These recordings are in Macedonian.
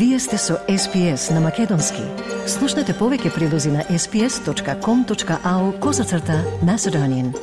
Вие сте со SPS на Македонски. Слушнете повеќе прилози на sps.com.au козацрта на Седонин.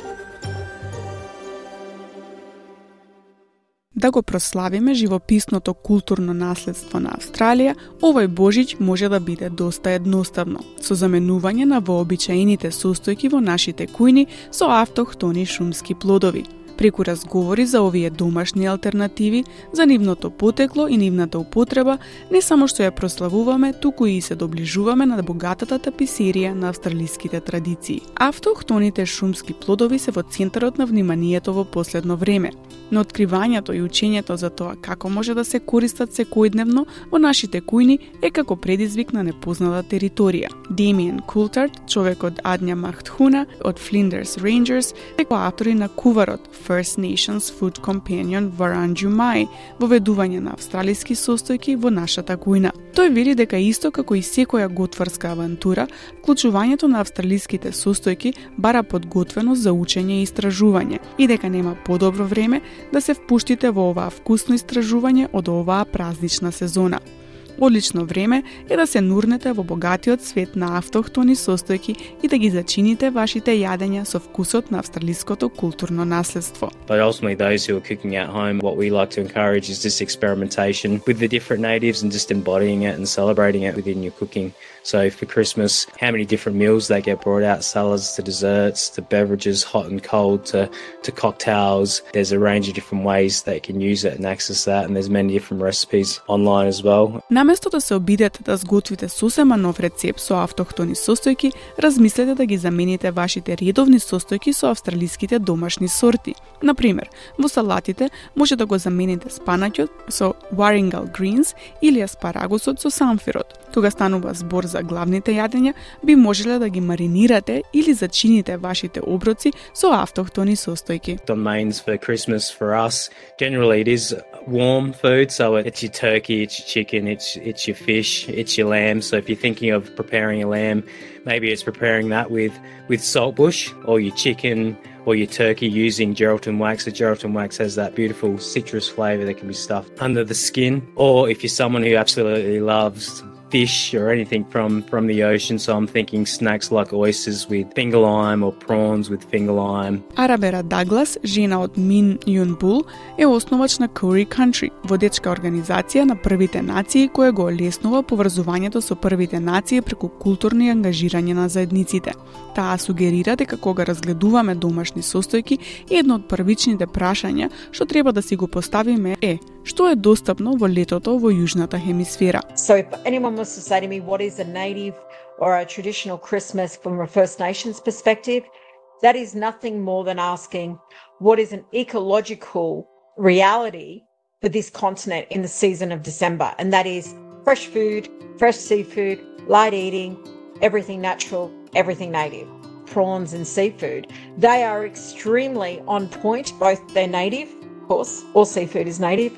Да го прославиме живописното културно наследство на Австралија, овој Божич може да биде доста едноставно, со заменување на вообичаените состојки во нашите кујни со автохтони шумски плодови – преку разговори за овие домашни алтернативи, за нивното потекло и нивната употреба, не само што ја прославуваме, туку и се доближуваме на богатата таписерија на австралиските традиции. Автохтоните шумски плодови се во центарот на вниманието во последно време, но откривањето и учењето за тоа како може да се користат секојдневно во нашите кујни е како предизвик на непозната територија. Демиен Култарт, човек од Адња Махтхуна, од Flinders Rangers, е автори на куварот First Nations Food Companion Varanju во воведување на австралиски состојки во нашата кујна. Тој вели дека исто како и секоја готварска авантура, вклучувањето на австралиските состојки бара подготвеност за учење и истражување и дека нема подобро време да се впуштите во оваа вкусно истражување од оваа празнична сезона. Одлично време е да се нурнете во богатиот свет на автохтони состојки и да ги зачините вашите јадења со вкусот на австралиското културно наследство. But ultimately those who are cooking at home, what we like to encourage is this experimentation with the different natives and just embodying it and celebrating it within your cooking. So for Christmas, how many different meals they get brought out, salads to desserts to beverages, hot and cold to, to cocktails. There's a range of different ways they can use it and access that and there's many different recipes online as well. Наместо да се обидете да сготвите сосема нов рецепт со автохтони состојки, размислете да ги замените вашите редовни состојки со австралиските домашни сорти. Например, во салатите може да го замените спанаќот со Warringal greens или аспарагусот со самфирот. Кога станува збор за главните јадења, би можеле да ги маринирате или зачините вашите оброци со автохтони состојки. The mains for Christmas for us, generally it is warm food, so it's your turkey, it's your chicken, it's it's your fish, it's your lamb. So if you're thinking of preparing a lamb, maybe it's preparing that with with saltbush or your chicken or your turkey using Geraldton wax. The Geraldton wax has that beautiful citrus flavour that can be stuffed under the skin. Or if you're someone who absolutely loves fish or anything from from the ocean. So I'm thinking snacks like oysters with finger lime or prawns with finger lime. Арабера Даглас, жена од Мин Юн Бул, е основач на Curry Country, водечка организација на првите нации која го олеснува поврзувањето со првите нации преку културни ангажирање на заедниците. Таа сугерира дека кога разгледуваме домашни состојки, едно од првичните прашања што треба да си го поставиме е што е достапно во летото во јужната хемисфера. So if anyone was to say to me, what is a native or a traditional Christmas from a First Nations perspective? That is nothing more than asking what is an ecological reality for this continent in the season of December. And that is fresh food, fresh seafood, light eating, everything natural, everything native. Prawns and seafood. They are extremely on point, both they're native, of course, all seafood is native,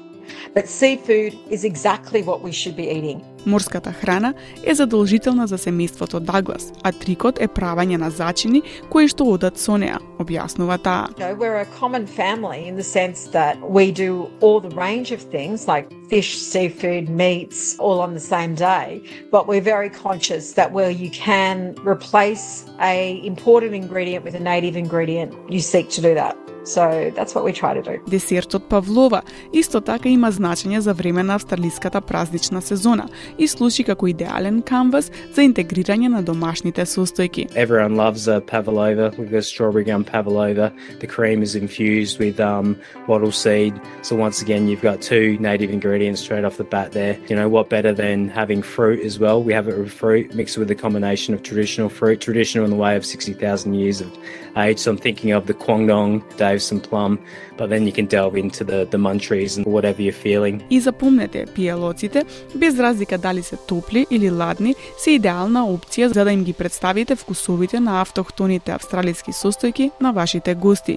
but seafood is exactly what we should be eating. Морската храна е задолжителна за семејството Даглас, а трикот е правење на зачини кои што одат со неа, објаснува таа. You know, we're a common family in the sense that we do all the range of things like fish, seafood, meats, all on the same day. But we're very conscious that where you can replace a imported ingredient with a native ingredient, you seek to do that. So that's what we try to do. Десертот Павлова исто така има значење за време на австралиската празнична сезона и служи како идеален канвас за интегрирање на домашните состојки. Everyone loves a pavlova. We've got strawberry gum pavlova. The cream is infused with um, wattle seed. So once again, you've got two native ingredients straight off the bat there. You know, what better than having fruit as well? We have it with fruit mixed with a combination of traditional fruit, traditional in the way of 60,000 years of age. So I'm thinking of the Kwangdong, dives some plum. But then you can delve into the, the munchies and whatever you're feeling. И запомнете, пијалоците, без разлика дали се топли или ладни, се идеална опција за да им ги представите вкусовите на автохтоните австралиски состојки на вашите гости.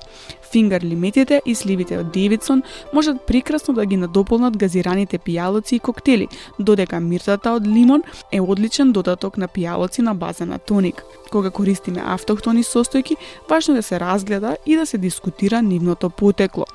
Фингер лимитите и сливите од Девидсон можат прекрасно да ги надополнат газираните пијалоци и коктели, додека миртата од лимон е одличен додаток на пијалоци на база на тоник. Кога користиме автохтони состојки, важно е да се разгледа и да се дискутира нивното потекло.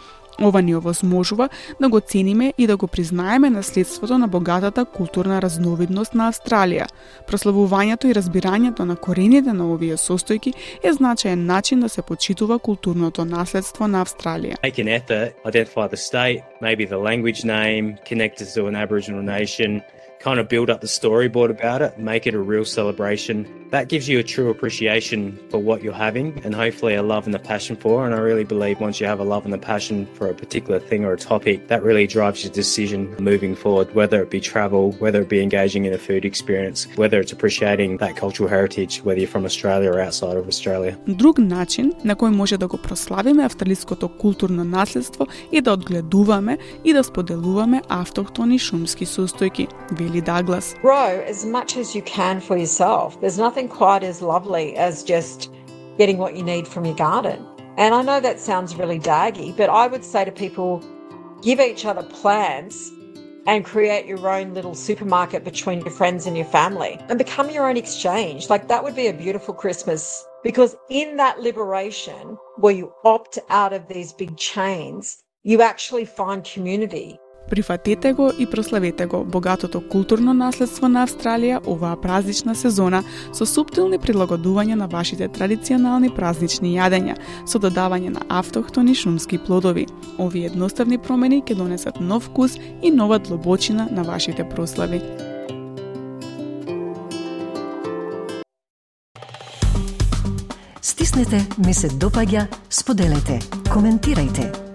Ова ни овозможува да го цениме и да го признаеме наследството на богатата културна разновидност на Австралија. Прославувањето и разбирањето на корените на овие состојки е значаен начин да се почитува културното наследство на Австралија. Make an effort, identify the state, maybe the language name, connect to an Aboriginal nation, kind of build up the storyboard about it, make it a real celebration. That gives you a true appreciation for what you're having and hopefully a love and a passion for. And I really believe once you have a love and a passion for a particular thing or a topic, that really drives your decision moving forward, whether it be travel, whether it be engaging in a food experience, whether it's appreciating that cultural heritage, whether you're from Australia or outside of Australia. Друг начин на кој може да го прославиме австралиското културно наследство е да одгледуваме и да споделуваме автохтони шумски состојки, Douglas. Grow as much as you can for yourself. There's nothing quite as lovely as just getting what you need from your garden. And I know that sounds really daggy, but I would say to people give each other plants and create your own little supermarket between your friends and your family and become your own exchange. Like that would be a beautiful Christmas because in that liberation where you opt out of these big chains, you actually find community Прифатете го и прославете го богатото културно наследство на Австралија оваа празнична сезона со суптилни прилагодувања на вашите традиционални празнични јадења, со додавање на автохтони шумски плодови. Овие едноставни промени ќе донесат нов вкус и нова длобочина на вашите прослави. Стиснете, ми се допаѓа, споделете, коментирајте.